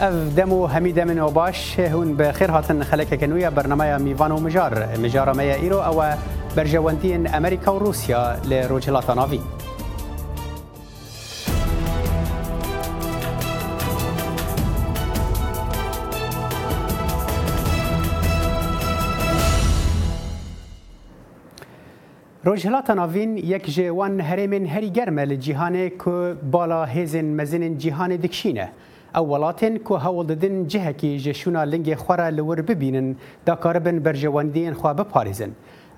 اف دمو حمید من و باش هون بخير هاتن خلك كنويا برنامج ميفان ومجار مجار ما ايرو او برجوانتين امريكا وروسيا لروجلاتا نافي روجهلاتا ناوین یک جوان هرمن هری گرمه لجیهانه که بالا هزن مزن جیهان دکشینه او ولاتن کو هول ددن جهه کې جشونه لنګ خورا لور ببینن دا کاربن برجواندین خو به پاریزن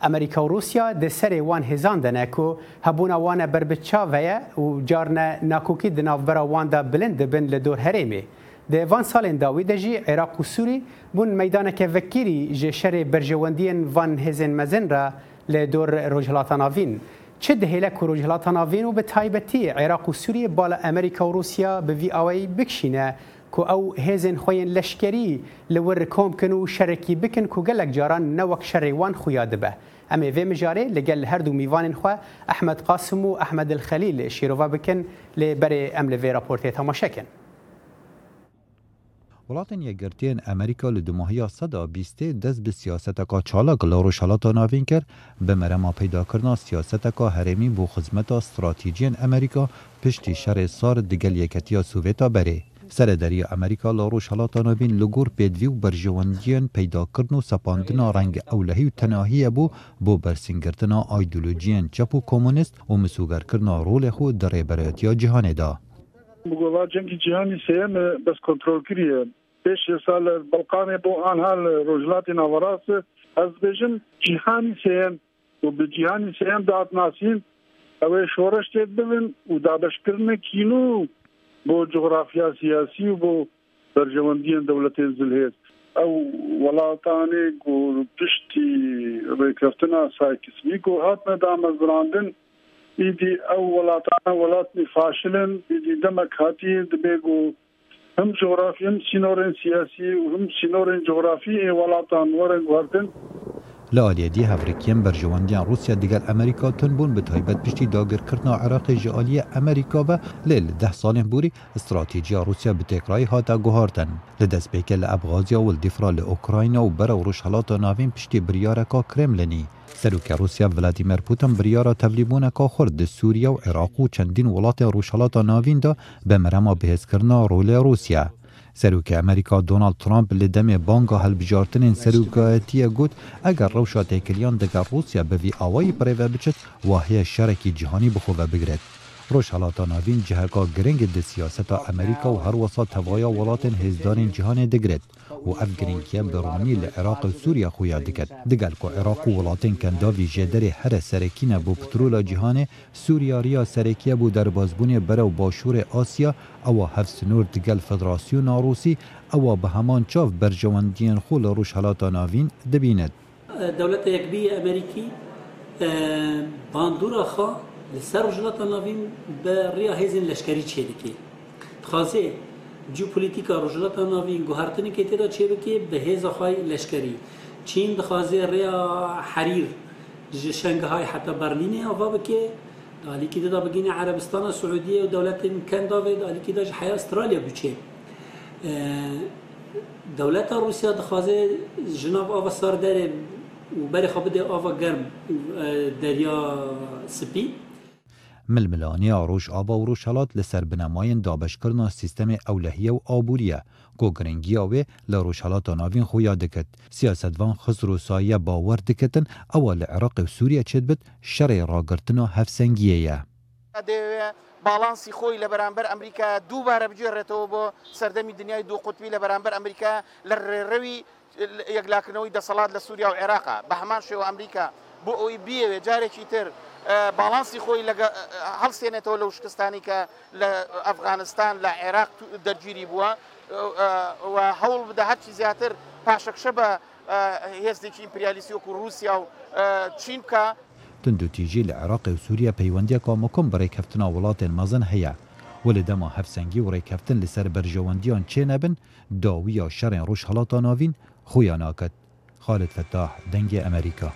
امریکا و روسیا د سری وان هزان دنه کو هبونه وانه بربچا ویا او جارنه ناکوکی د ناوبره وان دا بلند بن له دور هریمه د وان سالن داوی د جی عراق و سوری بون میدان کې وکری ژ شر برجوندین وان هزن مزن را له دور رجلاتاناوین چه دهیله کروج هلاتان آوین و به تایبتی عراق و سوریه بالا امریکا و روسیا به وی آوی بکشینه که او هزین خوین لشکری لور کوم کن و شرکی بکن که گلک جاران نوک شریوان خویاده به اما وی مجاره لگل هر دو میوان خو احمد قاسم و احمد الخلیل شیرووا بکن لبر امل وی راپورتی تماشا کن Welatên Yekgirtiyên Amerîka li dumuhiya seda bîstê dest bi siyaseteka çalak li rojhilata navîn kir bi merema peydakirina siyaseteka herêmî bû xizmeta stratîjiyên Amerîka piştî şerê sar digel yeketiya Sûvêta berê. Serederî Amerîka li rojhilata navîn li gor pêdivî û berjewendiyên peydakirin û sepandina reng ewlehî û tenahiyê bû bo bersingirtina aydolojiyên çep û komunîst û misûgerkirina rolê xwe di rêberetiya cîhanê da. بگولا جنگی جهانی سیم بس کنترل کریه پیش سال بلقان بو آنها رجلات نوراس از بجن جهانی سیم و به جهانی سیم داد ناسیم او شورش تید ببین و دابش کرنه کینو بو جغرافیا سیاسی و بو برجواندین دولتین زلهیز او ولاتانی گو پشتی ریکرفتنا سایکسمی گو هاتنه دامزراندن ئیدی ئەو وڵاتانە وڵاتی فاشلن ئیدی دەمەک هاتی دەبێ هم جغرافی هم سینۆرن سیاسی إيه و هم سینۆرن جغرافی ئێ وڵاتان وەرن واردن لە ئالیەدی هەفرێکیان بەرژەوەندیان رووسیا دیگەل ئەمریکا تون بوون بە تایبەت پشتی داگرکردن و عراقی ژئالیە ئەمریکا بە لێ لە ده ساڵێن بوری استراتیجیا رووسیا بە تێکڕایی هاتە گوهارتن لە دەستپێکە لە ئەبغازیا و دیفرا لە ئۆکراینە و بەرە و ڕژهڵاتە ناوین پشتی بریارەکە کرێملنی سەرروکە رووسیا ولادیمەر پوتم بریارە تەلیبوونەکە خورد د سووریا و عێراق و چەندین وڵاتی ڕووشەڵاتە ناویندا بە مەرەما بەهێزکردنا ڕۆلێ رووسیا. سەرروکە ئەمریکا دۆناالد ترامپ لە دەمێ بانگا هەلبژارتنین سەرروکایەتیە گوت ئەگەر ڕەوشە تێکلیان دەگە رووسیا بەوی ئاوایی پرێوە بچێت واهەیە شارێکی جیهانی بخۆوە بگرێت. ڕۆژهڵاتە ناوین جهەکە گرنگ دە سیاستە ئەمریکا و هەروەسا تەواە وڵاتن هێزدانین جیهانێ دەگرێت. و ئەم گرنگکیە بەڕوانی لە عێراق و سووریا خویا دەکات دەگەل کۆ عێراق و وڵاتین کەنداوی ژێدەری هەرە سەرکینە بۆ پترۆلا جیهانێ سووریاریا سەرەکیە بۆ دەربازبوونێ بەرەو باشوورێ ئاسیا ئەوە هەفسنور دگەل فدراسیۆن ناڕوسی ئەوە بە هەمان چاف بەرژەوەندیان خۆ لە ڕوش هەڵاتە ناوین دەبینێت دەولەت یەکبی ئەمریکی باندورا خا لەسەر ژڵاتە ناوین بە ڕیا هێزین لەشکری چێدەکەی خازێ جیوپولیتیکا رجلتا ناوی گوهرتنی که تیدا چه بکی به هیز خواهی لشکری چین دخوازی ریا حریر جشنگ های حتی برلینه آوا بکی دالی که دا بگین عربستان سعودیه و دولت کن داوی دالی که داش حیا استرالیا بچه دولت روسیا دخوازه جناب آوا سار داره و بری خواب ده آوا گرم دریا سپی ململانیا ڕۆژئابا و ڕۆژهڵات لەسەر بنەمایەن دابشکردن سیستەمی ئەولەهیە و ئابوووریە گۆگرنگیاوێ لە ڕۆژهڵاتە ناوین خۆیا دەکەت سیاستوان خزر و سایە باوەەر دەکەتن ئەوە لە عراقی و سووریا چێت بت شەڕێ ڕاگرتن و هەفسەنگیەیە. باڵانسی خۆی لە بەرامبەر ئەمریکا دووبارە بگێڕێتەوە بۆ سەردەمی دنیای دوو قوتبی لە بەرامبەر ئەمریکا لە ڕێڕەوی یەکلاکردنەوەی دەسەڵات لە سووریا و عێراقا بە هەمان شێوە ئەمریکا بۆ ئەوی بیەوێ جارێکی تر باڵانسی خۆی لەگە هەڵسێنێتەوە لەو شکستانی کە لە ئەفغانستان لە عێراق دەرگیری بووە هەوڵ بدە هەرچی زیاتر پاشەکشە بە هێزێکی ئیمپریالیسی وەکو رووسیا و چین بکە تندوتیژی لە عراقی و سووریا پەیوەندی کۆمەکۆم بڕێککەفتنا وڵاتێن مەزن هەیە. و لە دەما هەفسەنگی و ڕێککەفتن لەسەر بەرژەوەندیان چێ نەبن داوی یا شەڕێن ڕۆژ هەڵاتان ناوین خۆیان ناکەت خالت فتاح دەنگی ئەمریکا.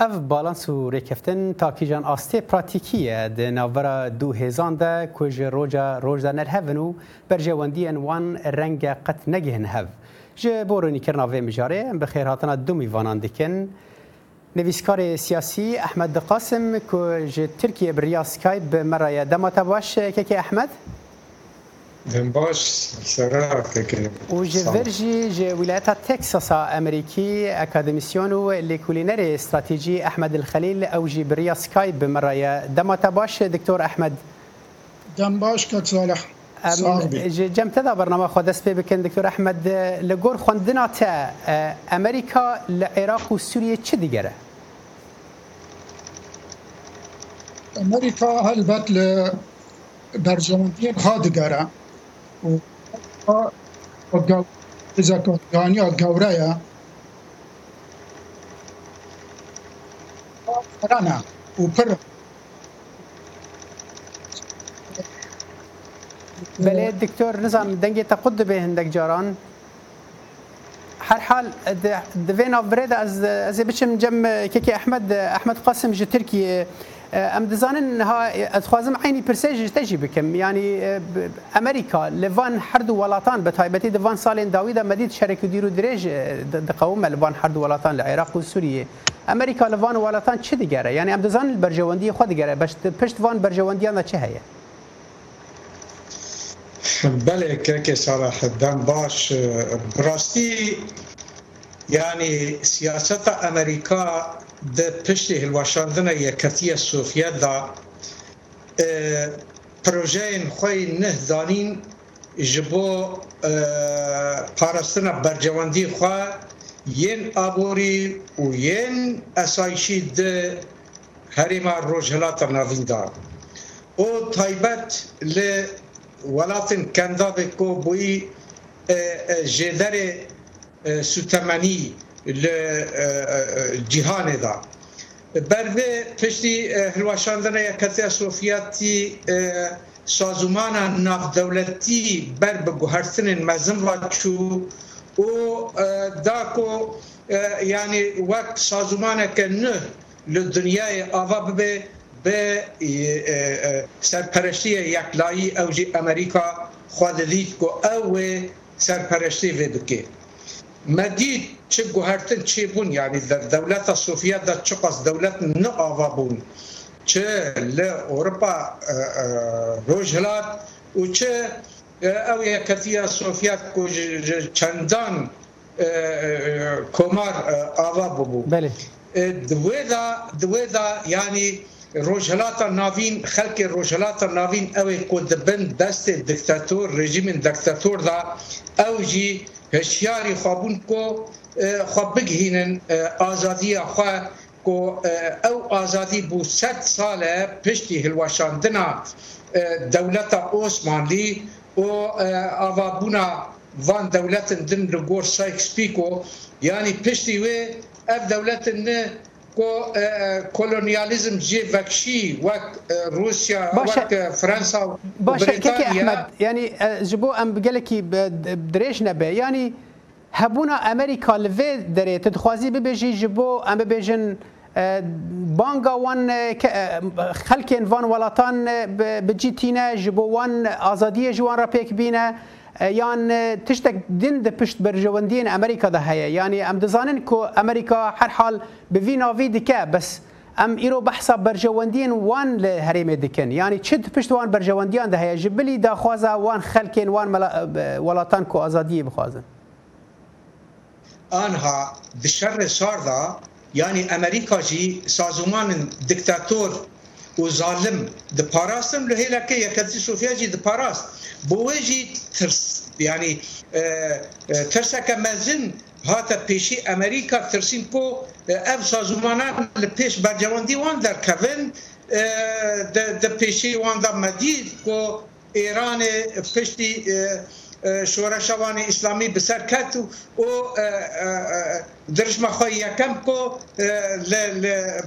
اف بالانس و ریکفتن تاکیجان آسته پراتیکیه ده ناورا دو هزان ده کج روجا روج ده نرهون و برجواندی انوان رنگ قط نگهن هف جه بورونی کرنا وی مجاره بخیر هاتنا دو میوانان دکن نویسکار سیاسی احمد قاسم که جه ترکیه بریا سکایب مرای دماتا باش که احمد؟ Din baş serartê kirim. û ji vir jî ji wilata Texasa Emerîkî akademisyon û lêkulînerê stratejî Ehmed Xelîl ew jî biriya Skype bimiraye. Dema te baş diktor Ehmed. Dem baş ket salih. ji cem te bernama xwe dest pê bikin diktor Ehmed li gor xwendina te Emerîka li Iraq û Sûriyê çi digere? Emerîka helbet li berjewendiyên xwe digere. گەورانیە گەورەیە ڕانە و پڕ بەێ دکتۆر نزانام دەنگێتە قوت دەبێ هەندێک جاران هەرحال دەێن ئەڤێدا ئەزێ بچم جەم کێکی ئەحمد ئەحمد قاسم ji ترکیە ام دزانن ها اتخوازم عینی پرسیج تجی بکم یعنی امریکا لوان هر دو ولاتان به تایبتی دوان سالین داوید مدید شرک دیرو درج د قوم لوان هر دو ولاتان العراق و سوریه امریکا لوان ولاتان چه دیگره یعنی ام دزان برجواندی خود دیگره پشت وان برجواندیان چه هیه بله که صلاح الدین باش براستی یعنی سیاست امریکا di piştî hilweşandina Yeketiya Sûfiye da projeyên xwe neh zanîn ji bo parastina bercewendî xwe yên aborî û yên esayîşî di herêma Rojhilata Navîn da. O taybet li welatên Kendavê ku bûî jêderê سوتمنی لە جیهانێدا بەرێ پشتی هەرواشاندنە کەسە سۆفیاتی سازومانە نافدەولەتی بەر بە گوهرسنن مەزم ڕچوو و داکۆ ینی وەک سازومانەکە نه لە دنیای ئاوا ببێ بە سەرپەرشتیە یەکلایی ئەوژی ئەمریکا خوادەدیت کۆ ئەوێ سەرپەرشتی وێ بکێت. مدید چه گوهرتن چی بون یعنی در دولت صوفیه در چه قصد دولت نه آوا بون چه ل اروپا روج هلات و چه او یکتیه صوفیه چندان کمار آوا بو بله دویدا دویدا یعنی روجهلات ناوین خلق روجهلات ناوین او کود بند دست دکتاتور رژیم دکتاتور دا او جی هشیاری خوابون کو خواب بگهینن آزادی خواه کو او آزادی بو ست ساله پشتی هلواشاندنا دولت عثمانی او آوابونا وان دولت دن لگور سایکس پیکو یعنی پشتی وی اف دولت نه کلونیالیزم جی وکشی وقت روسيا وقت فرنسا وبريطانيا احمد يعني جبو ام بقلكي دريش نبه يعني هبونا امريكا لفي دري تدخوازي ببيجي جبو ام بيجن بانگا وان خلکین وان ولاتان بجیتینه جبو وان آزادی جوان را پیک بینه یان تشتک دین د پشت برژوندین امریکا ده هه یعنی ام دزانن کو امریکا هر حال به وینا وی دکه بس ام ایرو بحثا برجواندین وان له هریمه دکن یعنی چد پشتوان برجواندیان ده هیج بلی دا خوازه وان خلکین وان ولاتان کو ازادی بخوازن آنها دشر ساردا یعنی امریکا جی سازمان دکتاتور او ظالم د پاراستم له هله کې یکتی سوفیا جی د پاراست بوه جی ترس یعنی ترسکه مزن هاتا پیشی امریکا ترسین پو اف سازمانان لپیش برجواندی وان در کوین د پیشی وان در مدید کو ایران پشتی شورشوان اسلامی بسر کت و درجمه خواهی یکم کو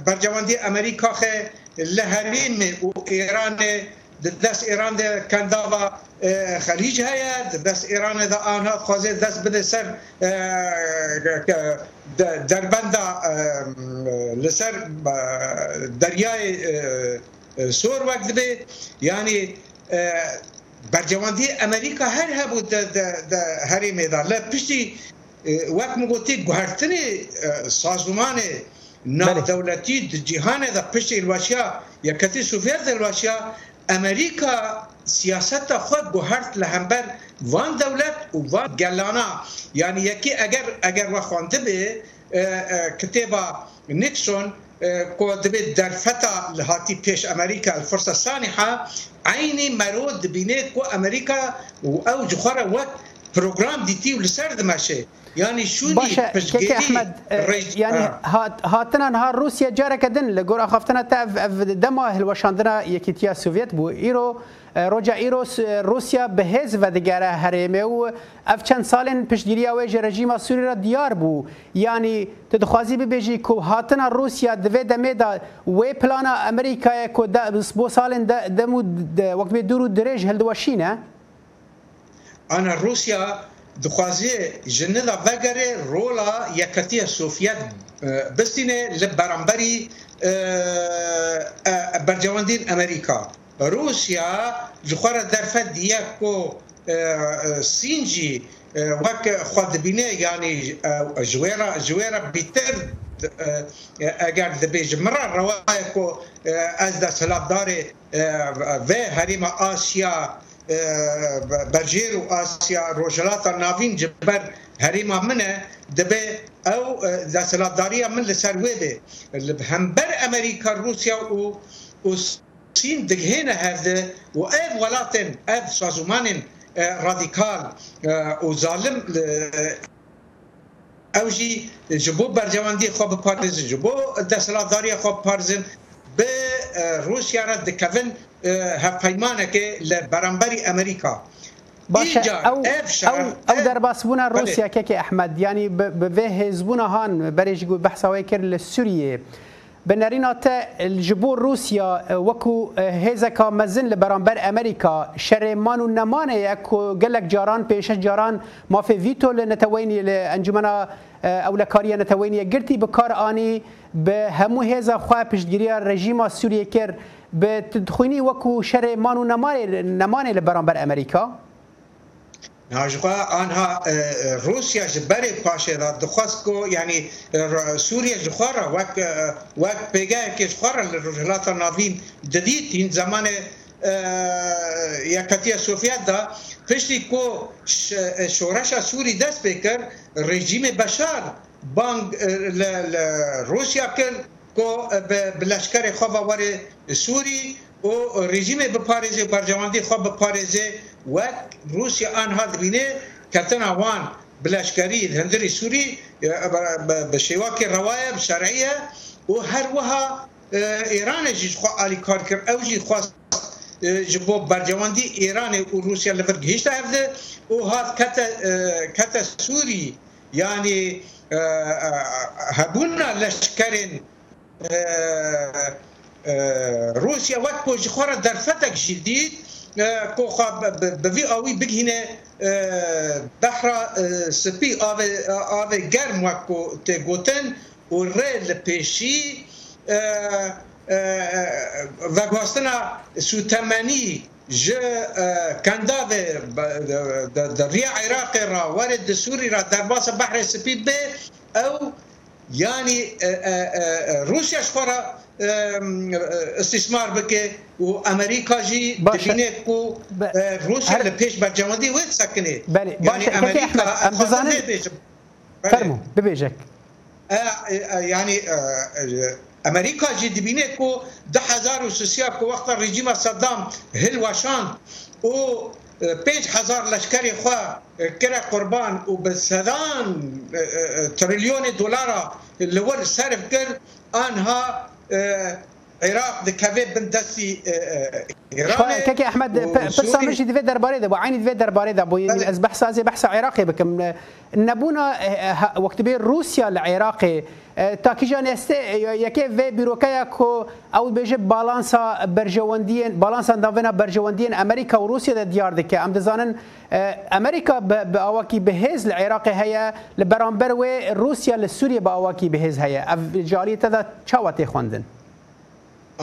برجواندی امریکا خی لهرین و ایران دست ایران ده کنداوا خلیج هیت دست ایران ده آنها خوازه دست بده سر دربند لسر دریای سور وقت به یعنی بەرجەوەندی ئەمریکا هەر هەبوو هەری مێدا لە پشتی وەک مگوتی گوهرتنی سازمانێ نادەوڵەتی جیهانێدا پشتی الواشیا یەکەتی سوڤێت دەلواشیا ئەمریکا سیاسەتە خۆ گوهرت لە هەمبەر وان دەولەت و وان گەلانا یعنی یەکی ئەگەر ئەگەر وە خوانده بێ کتێبە نیکسۆن قوات دەبێت دەرفەتا لە هاتی پێش ئەمریکا فرسە سانیحا عینی مەرۆ دبینێت و ئەمریکا و ئەو جخواۆرە وەک پروۆگرام دیتی و لەسەر دەماشێ ینی ینی هاتنان ها رووسیا جارەکە دن لە گۆرا خفتنە تا دەما هلوەشاندنە یەکیتیا سوڤێت بوو ئیرۆ روجا ایروس روسیا به حزب و دیگر هرمه و اف چند سال پیشگیری اوی رژیم سوری را دیار بو یعنی ته خوازی به بجی کو هاتنا روسیا د و د میدا و پلانا امریکا کو د بو سالن د دمو وقت به درو درج هل دوشینه انا روسیا دخوازی جنلا وگره رولا یکتی سوفیت بستینه لبرانبری برجواندین امریکا روسيا جخورا درفت ياكو سينجي وك خد بنا يعني جويرا جويرا بتر اگر دبیج مرار روای کو از دا سلاب داره و هریم آسیا برجیر و آسیا روشلات ناوین جبر هریم منه دبی او دا سلابداری من لسر ویده هم بر امریکا روسیا و و Misschien de degene hefde و ev welaten, ev şazumanên radikal û zalim ew jî ji bo bercewendiyê xwe biparêzin ji bo desthilatdariya xwe biparêzin bi Rûsya re dikevin hevpeymanekê li beremberî Amerîka. باشه او او او در باسبونا روسیا که احمد یعنی به هزبونا هان برش بحثاوی کرد لسوریه بنرین الجبور روسیا وکو هزکا مزن لبرانبر امریکا شر مانو نمانه اکو گلک جاران پیش جاران مافی ویتو لنتوینی لانجمنا اولکاریه نتوینی گرتی بکار آنی به همو هزا خواه پشتگیری رژیم سوریه کر به تدخوینی وکو شر مانو نمانه لبرانبر امریکا ناجوا آنها روسیا جبری پاشه را دخواست کو یعنی سوریه جخوارا وک وک پیگه که جخوارا لرجلات ناوین ددید این زمان یکتیه سوفیت دا پشتی کو شورش سوری دست بکر رژیم بشار بانگ روسیا کرد کو بلشکر خواب وار سوری و رژیم بپارزه برجواندی خواب بپارزه وەک رووسیا ئانها دبینێ کەتنە وان بلشکری هەندری سووری بە شێواکی ڕواایە شەرعە و هەروەها ئێرانێکی علی کارکرد ئەوژی خواست ji bo bercewendî Îranê û Rusya li vir gihîşta hevde û hat kete Sûrî yanî hebûna leşkerên Rusya wek ku ji xwara derfetek jî dît كوخا بفي اوي بجهنا بحرا سبي اوي اوي جرم وكو تيغوتن والريل بيشي فاغوستنا سو تماني جا كندا دريا عراقي را وارد سوري را درباس بحر سبي بي او يعني روسيا شخورا استثمار بکه و امریکا جی دبینه کو روسیا هر... لپیش برجامدی وید سکنه بله باشه یعنی امریکا امدزانه بله. فرمو ببیجک يعني امریکا جی دبینه کو ده هزار و سسیا کو وقت رژیم صدام هل واشان او پنج هزار لشکری خواه کرا قربان و به سدان تریلیون دلار لول صرف کرد آنها é, عراق د کوي بندسي ایران ککی احمد پرسا مشي د دربارې د عین د دربارې د بو از بحث از بحث عراقي بكم نبونا وقت به روسيا العراق تاکیجان است یکی و بیروکایا کو او بجه بالانسا برجواندین بالانسا داونا برجواندین امریکا و روسیا د دیار ده که ام دزانن امریکا به اواکی بهز العراق هيا لبرانبر و روسیا لسوریه به اواکی بهز هيا جاریت ده چاوته خواندن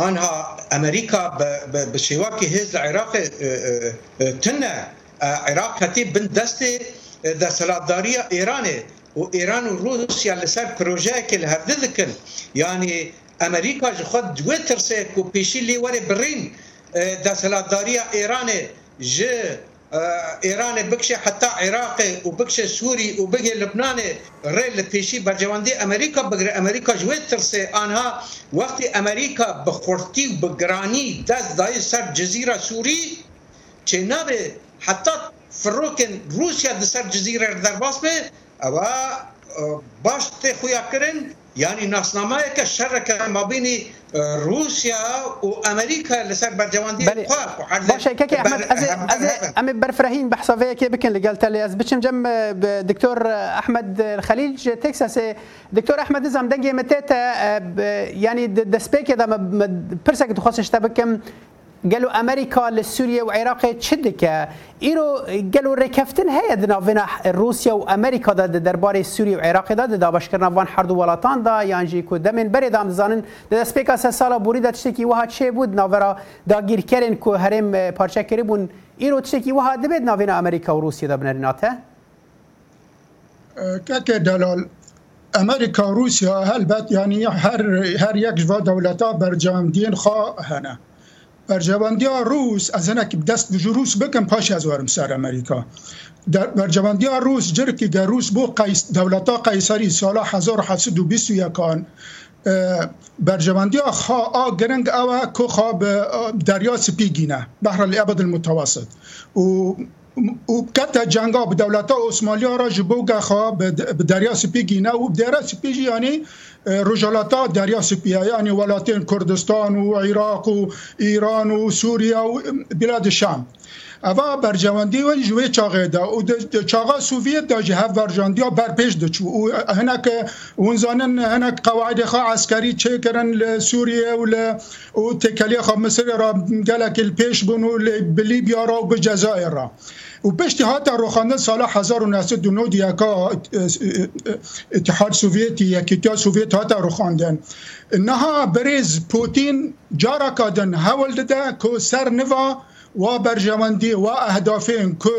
آنها امریکا بشێواکی هێز لە عێراق تنە عێراق هەتی بن دەستی دەسەلاتداریە ئێرانێ و ئێران و رووسیا لەسەر پرۆژەیەکی لە هەردە دکن ینی ئەمریکا ji خۆ دوێ ترسێک و پێشی لێوەێ برین دەسەلاتداریە ئێرانێ ji ایران بکشه حتی عراق و بکشه سوری و بگه لبنان ریل پیشی برجواندی امریکا بگره امریکا جوی ترسه آنها وقتی امریکا بخورتی و بگرانی دست دای سر جزیره سوری چه نابه حتی فروکن روسیا دسر جزیره در باس به او باش ته خویا کرن يعني ناسنامه که شرک ما بين آه، روسيا وأمريكا امریکا لسر بر جواندی خواه باشه که که احمد از از ام برفرهین بحثاوی که بکن لگل تلی از بچم نجم آه، دكتور احمد آه، خلیل تکساس دكتور احمد زم دنجي متت يعني دسپیک دم پرسک تو خواستش تخصش بکم گلو امریکا لسوريا وعراق چدکه ایرو گلو رکفتن هي د ناوینا روسیا او امریکا د دربارې سوریه او عراق د دابش کړه وان هر دو ولاتان دا یانجی کو دمن بری دام زانن د سپیکا سالا بوری د چته کی وها چه بود ناورا دا گیرکرن کو هرم پارچه کری بون ایرو چته کی وها د بد ناوینا امریکا او روسیا د بنرناته کاکه دلال امریکا و روسیا هلبت یعنی هر هر یک دولتا برجام دین خواه هنه برجواندی ها روس از اینکه دست بجو روس بکن پاش از ورم سر امریکا در برجواندی ها روس جر که در روس بو قیس دولتا قیصری سال 1721 برجواندی ها خواه گرنگ اوه که خواه دریا سپی گینه بحر الابد المتوسط و و کته جنگا به دولتا عثمانی را جبوگه خواه به دریا سپی گینه و به دریا سپی یعنی رجلتا دریا سپیه یعنی ولاتین کردستان و عراق و ایران و سوریا و بلاد شام اوا برجواندی و جوی چاغه دا او د چاغه سوویت د جهه ورجاندیا بر پیش د چو او هنک ونزانن هنک قواعد خو عسکری چه کرن ل سوریه ول او تکلیه خو مصر را گلک پیش بنو ل بلیبیا را او بجزایر را و پشتی هات روخاندن سال 1909 دیکا اتحاد سوویتی یکیتیا سوویت هات روخاندن نها بریز پوتین جارا کادن هول دده که سر نوا و برجمندی و اهدافین که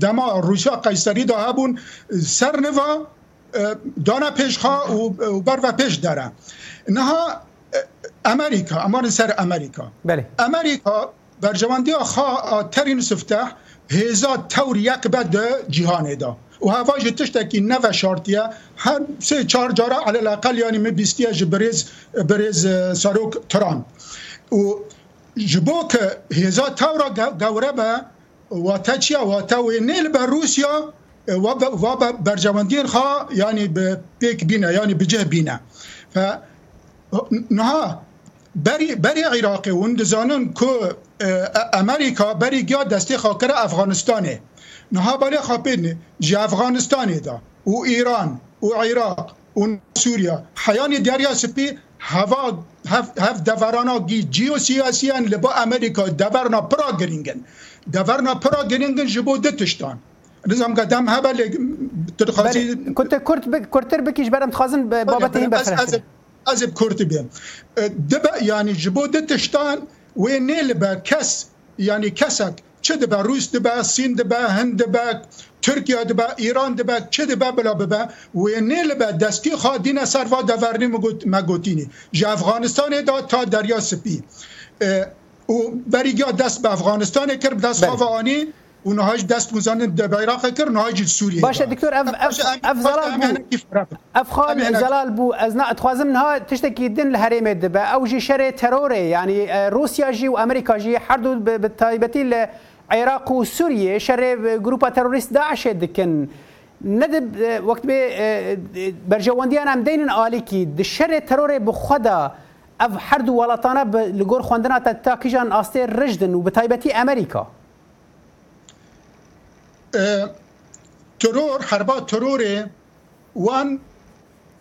دما روسیا قیصری دا هبون سر نوا دانا پیشخا و بر و پیش داره نها امریکا امان سر امریکا بله امریکا برجواندی خواه ترین سفته هزا تور یک به ده جهان ده و هواج تشتکی نو شارتیه هر سه چهار جاره علی الاقل یعنی می بیستیه جبریز بریز ساروک تران و جبو که هزا تورا گوره به واتا چیا واتا و نیل به روسیا و به برجواندین خواه یعنی به پیک بینه یعنی به جه بینه ف نها بری بری عراقی و اندزانن که امریکا بری گیا دسته خاکر افغانستانه نها بله خاپیدنه جی افغانستانه دا و ایران و عراق و سوریا حیان دریا سپی هوا هف, هف دوران گی جیو سیاسی هن لبا امریکا دورنا پرا گرینگن دورنا پرا گرینگن جبو دتشتان نظام قدم هبه تدخوزی کتر کرد کرتر بکیش برم تخوازن بابت این بفرستیم از کرد بیم دبا یعنی جبو دتشتان و نیل به کس یعنی کسک چه دبا روس دبا سین دبا هند دبا ترکیه دبا ایران دبا چه دبا بلا ببا و نیل به دستی خادین سر و دورنی مگوتینی جه افغانستان دا تا دریا سپی او بریگا دست به افغانستان کرد دست بله. خواهانی ونهاج دست مزان بعراق كر نهاج سوريا باشا دكتور اف اف اف زلال بو اف خال زلال بو ازنا تخوازم نها تشتكي دين الهريم دبا او جي شر تروري يعني اه، روسيا جي وامريكا جي حردو بالتايبتي العراق وسوريا شر جروبا تروريست داعش دكن ندب وقت به اه، برجواندی هم دین آلی کی دشر ترور بخدا اف حرد ولاتانا لگور خواندنا تاكيجان کیجان آسته رجدن و به امریکا terör, herba terörê wan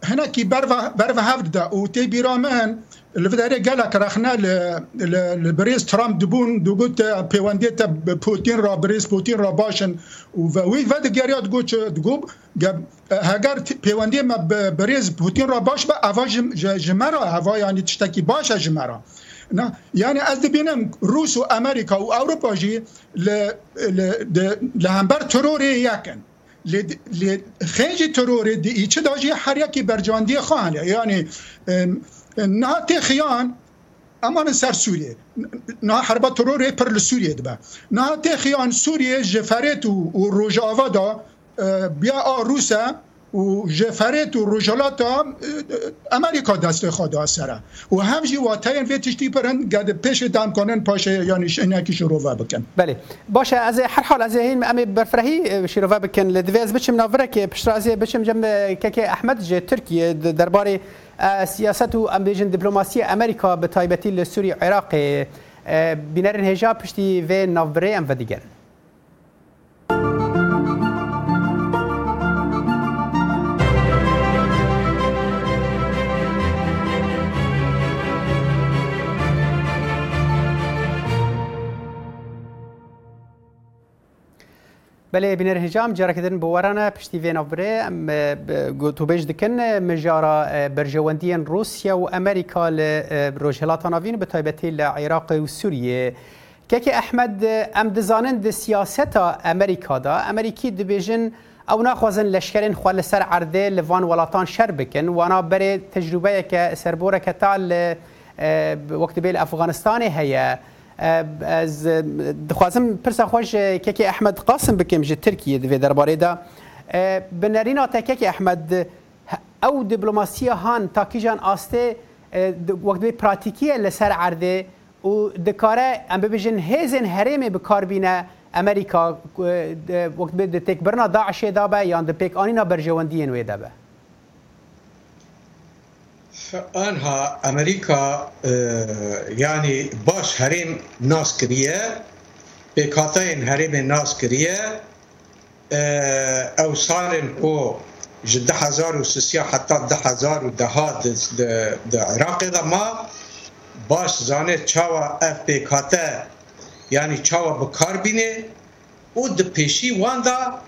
hinekî berve hevd da û tê bîramin li vidarê gelek rexne li birêz Trump dibûn dûgot te pêwendê te Putin ra birêz Putin ra başin û wî vedigeriya digo digo heger pêwendê me birêz Putin ra baş be eva ji me ra eva yanî tiştekî baş e ji me ra. Na, yani ez dibinim Rûs û Amerika û Ewropa jî li hember terorê yekin. Li xêncî terorê di îçi da jî her yekî bercandiyê xwe hene. Yani niha tê xiyan اما سر سوریه نه حرب ترور پر سوریه ده نه ته خیان سوریه جفرت و روجاوا دا بیا روسه و جفرت و رجالات امریکا دست خدا سره و همجی و تاین وی تشتی گد پیش دام کنن پاشه یعنی شنیکی شروع بکن بله باشه از هر حال از این امی برفرهی شروع و بکن لدویز بچم ناوره که پشت از بچم جمع که احمد جه ترکیه دربار سیاست و امبیجن دیپلوماسی امریکا به تایبتی لسوری عراق بنر هجاب پشتی و ناوره ام و دیگرن بله بینر هجام جارا کدن بواران پشتی وین افره ام تو بیش دکن مجارا برجواندین روسیا و امریکا لروجهلاتان آوین به تایبتی عراق و سوریه که که احمد ام دزانن د سیاستا امریکا دا امریکی دبیجن او خوازن لشکرین خوال سر عرده وان ولاتان شر وانا بري تجربه که سربوره که تال وقت بیل افغانستان هیا از دخوازم پرسا خوش که که احمد قاسم بکم جه ترکیه دوی درباره دا بنرین آتکه که احمد او دیپلماسی هان تاکی جان آسته وقت به پراتیکی لسر عرده و دکاره ام ببیجن هیزن هرمی بکار بینه امریکا وقت به دتک برنا داعش دابه یا دپک آنینا برجواندین وی دابه anha Amerika e, yani baş herim nas kiriye PKK'yên herêmê nas kiriye ew salên ku ji di hezar û sisiya heta di hezar û deha di Iraqê de ma baş zanê çawa ev PKK yani çawa bi kar bîne û di pêşî wan da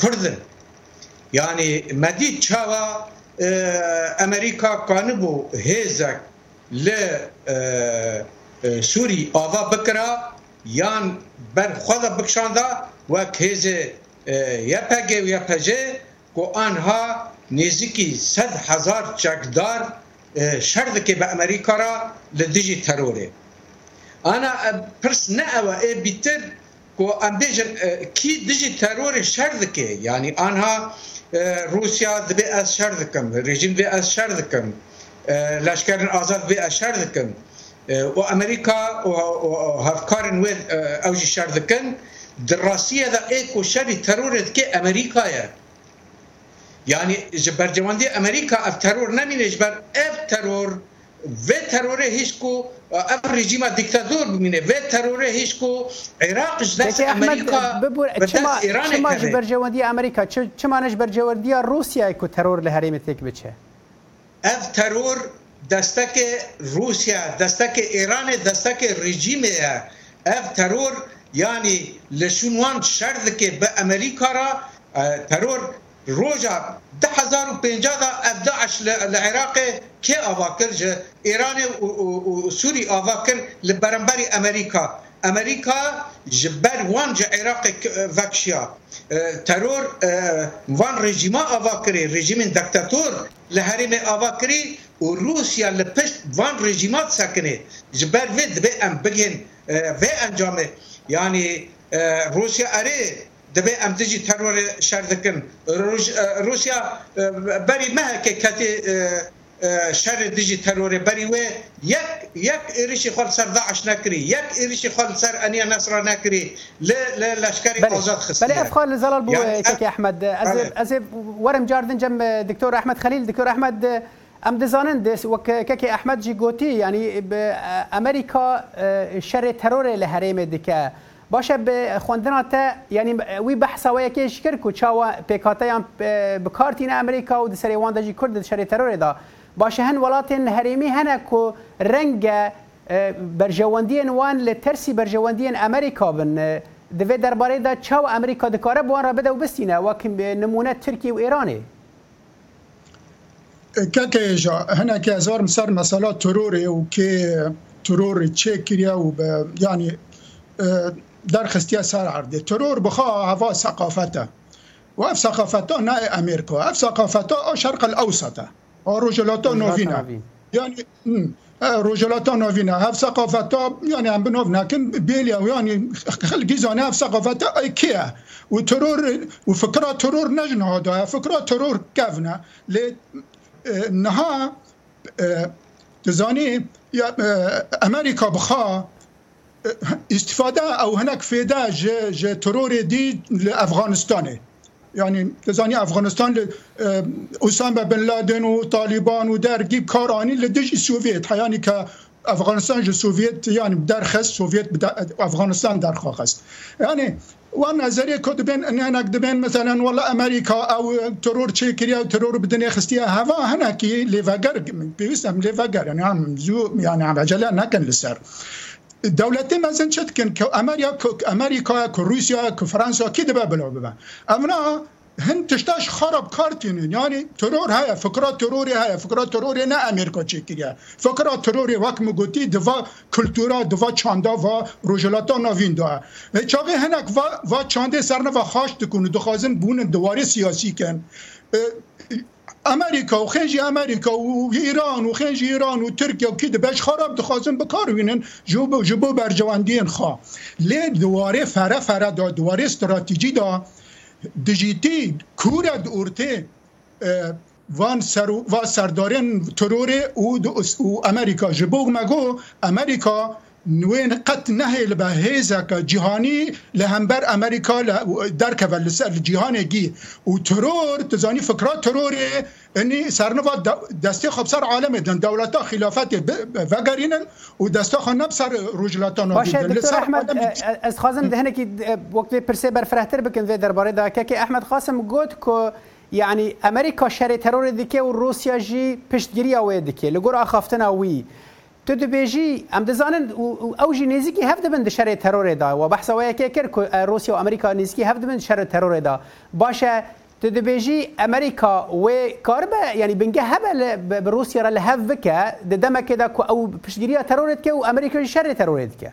kurdin yani medî çawa امریکا قانبو هیزک ل سوری آوا بکرا یان بر خدا بکشاندا و کهز یپگه و یپجه کو آنها نزیکی صد هزار چکدار شرد که به امریکا را لدیجی تروره انا پرس نه او ای بیتر کو ام بیجن کی دیجی ترور شرد که یعنی آنها روسیا دبی از شر دکم رژیم دبی از شر دکم لشکرین آزاد دبی از شر دکم و امریکا و هفکارن وی اوجی شر دکن دراسیه دا ایکو شری ترورت که امریکایه یعنی جبر جواندی امریکا اف ترور نمینه جبر اف ترور و ترور هیچ کو ام رژیم دیکتاتور ببینه و ترور هیچ کو عراقش دست امریکا و دست ایران چما برجواندی امریکا چمانش برجواندی روسیا کو ترور لحریم تک بچه اف ترور دستک روسیا دستک ایران دستک رژیم اف ترور یعنی لشونوان شرد که به امریکا را ترور روجا ده هزار و پنجا دا ابداعش لعراق که آواکر جه ایران و سوری آوا کرد لبرنبری امریکا امریکا جبر وان جا عراق وکشیا ترور وان رژیما آوا کری رژیم دکتاتور لحریم آوا کری و روسیا لپشت وان رژیمات سکنه جبر ود به ام بگین و انجامه یعنی روسیا اره دبي ام تجي ترور شردكن روسيا بري مهك كاتي شر دجی ترور بری و یک یک ایریشی خال سر داعش نکری یک ایریشی خال سر انیا نصر نکری ل ل لشکری آزاد خسته بله افخار لزلال بو يعني تکی احمد از از ورم جاردن جم دکتور احمد خلیل دکتور احمد ام دزانن دس و ککی احمد جی گوتی یعنی به امریکا شر ترور لحریم دکه باشه به خواندن تا یعنی وی بحث وای کې شکر کو چاوا پیکاته یم په کارتین امریکا او د سری وان د جی کرد شر ترور ده باشه هن ولاتین هریمی هنه کو رنگ برجواندین وان لترسی برجواندین امریکا بن دوی درباره دا چاو امریکا دکاره بوان را بده و بستینه و نمونه ترکیه و ایرانه كاكا جا هنا كازار مسار مسألة تروري وكي تروري تشيكريا وب يعني دار خستيا سار عرضي ترور بخا عفا ثقافته وأف ثقافته ناي أمريكا أف ثقافته أو شرق الأوسط روجلاتا نوفينا يعني روجلاتا نوفينا هاف ثقافتا يعني عم بنوفنا لكن بيليا يعني خلق زانا هاف ثقافتا اي كيا وترور وفكرة ترور نجن هذا فكرة ترور كافنا لي اه، نها تزاني اه، اه، امريكا بخا استفاده او هناك فيدا ج ترور دي لافغانستان یعنی دزانی افغانستان ل اسامه بن لادن او طالبان او درګي کارانی ل دج سوفیت یعنی که افغانستان جو سوفیت یعنی درخست سوفیت افغانستان درخواست یعنی و نظریه کد بین نه بین مثلا والله امریکا او ترور چه کړی او ترور بدنه خستی هوا هنه کی لیواگر پیوستم لیواگر یعنی هم زو یعنی عجله نکن لسر دولتی مزن چت کن که امریا که امریکا که روسیا که فرانسا کی دبه بلا ببه امنا هند تشتاش خراب کارتینن یعنی ترور های فکرات تروری های فکرات تروری نه امریکا چیکیه فکرات تروری وقت مگوتی دوا کلتورا دوا چاندا و روجلاتا ناوین دوا چاقی هنک و و چانده سرنه و خاش دکنه دخوازن بون دواری سیاسی کن امریکا و خیج امریکا و ایران و خیج ایران و ترکیه و کده بش خراب دخوازن بکار وینن جبو جبو بر جواندین خواه لی دواره فره فره دا دواره استراتیجی دا دیجیتی کورد ارته وان سر و سردارن تروره او امریکا جبو مگو امریکا نوین قط نه به هیزا که جهانی لهمبر امریکا در که ول سر جهان گی و ترور تزانی فکرات ترور اینی سرنوا دسته خوب سر عالم دن دولت خلافت وگرینن و دسته خانم سر رجلاتان باشه دکتر احمد از خازم دهنه که وقتی پرسه برفرهتر بکن و درباره دا که احمد خاسم گفت که یعنی امریکا شر ترور دیگه و روسیا جی پشتگیری اوی دیگه لگور اخافتن اوی تو دبیجی ام دزانن او جی نزیکی هفت بند شر ترور دا و بحث وای که کر روسیا و امریکا نزیکی هفت بند شر ترور دا باشه تو دبیجی امریکا و کاربه یعنی بنگه هبه به روسیا را لهف بکه دمکه دا که او پشتگیری ترورت که و امریکا شر ترورت که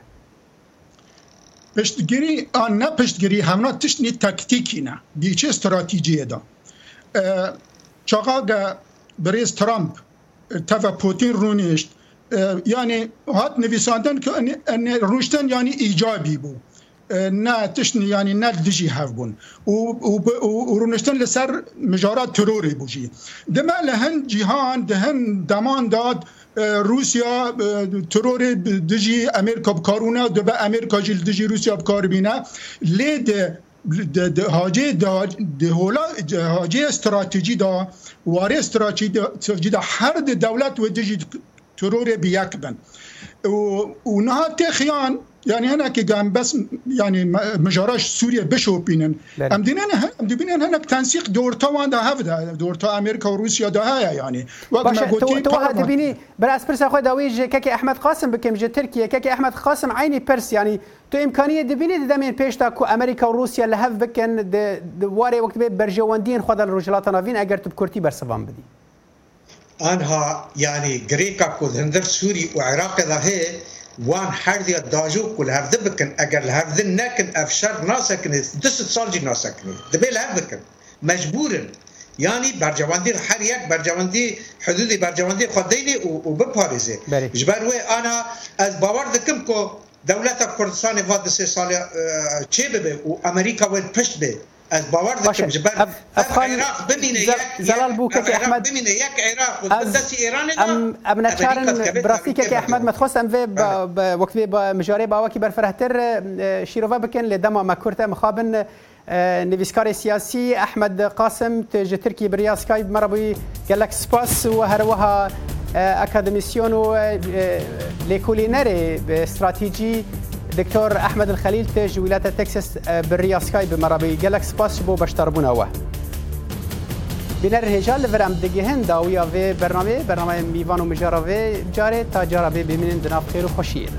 پشتگیری آن نه پشتگیری همنا تشنی تکتیکی نه دیچه استراتیجیه دا چاقا دا بریز ترامپ تفا پوتین رونیشت yani hat nivisandin ki rûşten yani îcabî bû ne tiştî yani ne dijî hev bûn û rûniştin li ser mijara terorê bû jî deme li hin cîhan di hin deman dat روسیا ترور دجی امریکا بکارونه دو به امریکا جل دجی روسیا بکار بینه لید د هاجه د هولا هاجه استراتیجی دا واره استراتیجی دا هر دولت و دجی ترور بيكبن ونها تخيان يعني هنا كي قام بس يعني مجاراش سوريا بشو بينن ام دينن ام دينن هناك تنسيق دورتا وان ده هفدا دورتا امريكا وروسيا ده هيا يعني وقت ما قلت تو هاد بيني براس برس اخو داويج كاكي احمد قاسم بكم جي تركيا كاكي احمد قاسم عيني برس يعني تو امكانيه دبيني دمين بيشتا كو امريكا وروسيا لهف بكن دواري وقت برجواندين خدال رجلاتنا فين اگر تبكرتي برسفان بدي آنها yani Greka kul Suri û Iraqê de heye wan herdiya dajû kul herdî bikin eger li herdin nekin ev şer nasekinê du sed sal jî nasekinê dibê li hev bikin mecbûrin yani bercevandî her yek bercevandî hudûdê bercevandî xwedînê û biparêzê ji ber wê ana ez bawer dikim ku dewleta Kurdistanê va di sê sala çê bibe û Amerîka wê pişt be از باور داشتم جبر افغان زلال بو که احمد ببینه یک عراق دست ایران ام ام نکارن براستی که احمد متخوستم و وقت به مجاری باوا کی برفرهتر شیروه بکن لدما مکورته مخابن نویسکار سیاسی احمد قاسم تج ترکی بریا سکای مربوی گلک سپاس و هر وها اکادمیسیون و لیکولینر استراتیجی دكتور احمد الخليل ئەحمد ولايه تكساس آه، بالريا سكاي بمرابي جالكس باس بو بشتربونا و بینەر هێژا لە بەرەم دگەهێن داویاێ بەرنامێ بەرنامای میوان و مژارەێ جارێ تا جارەبێ ببینن دنا و وخشيه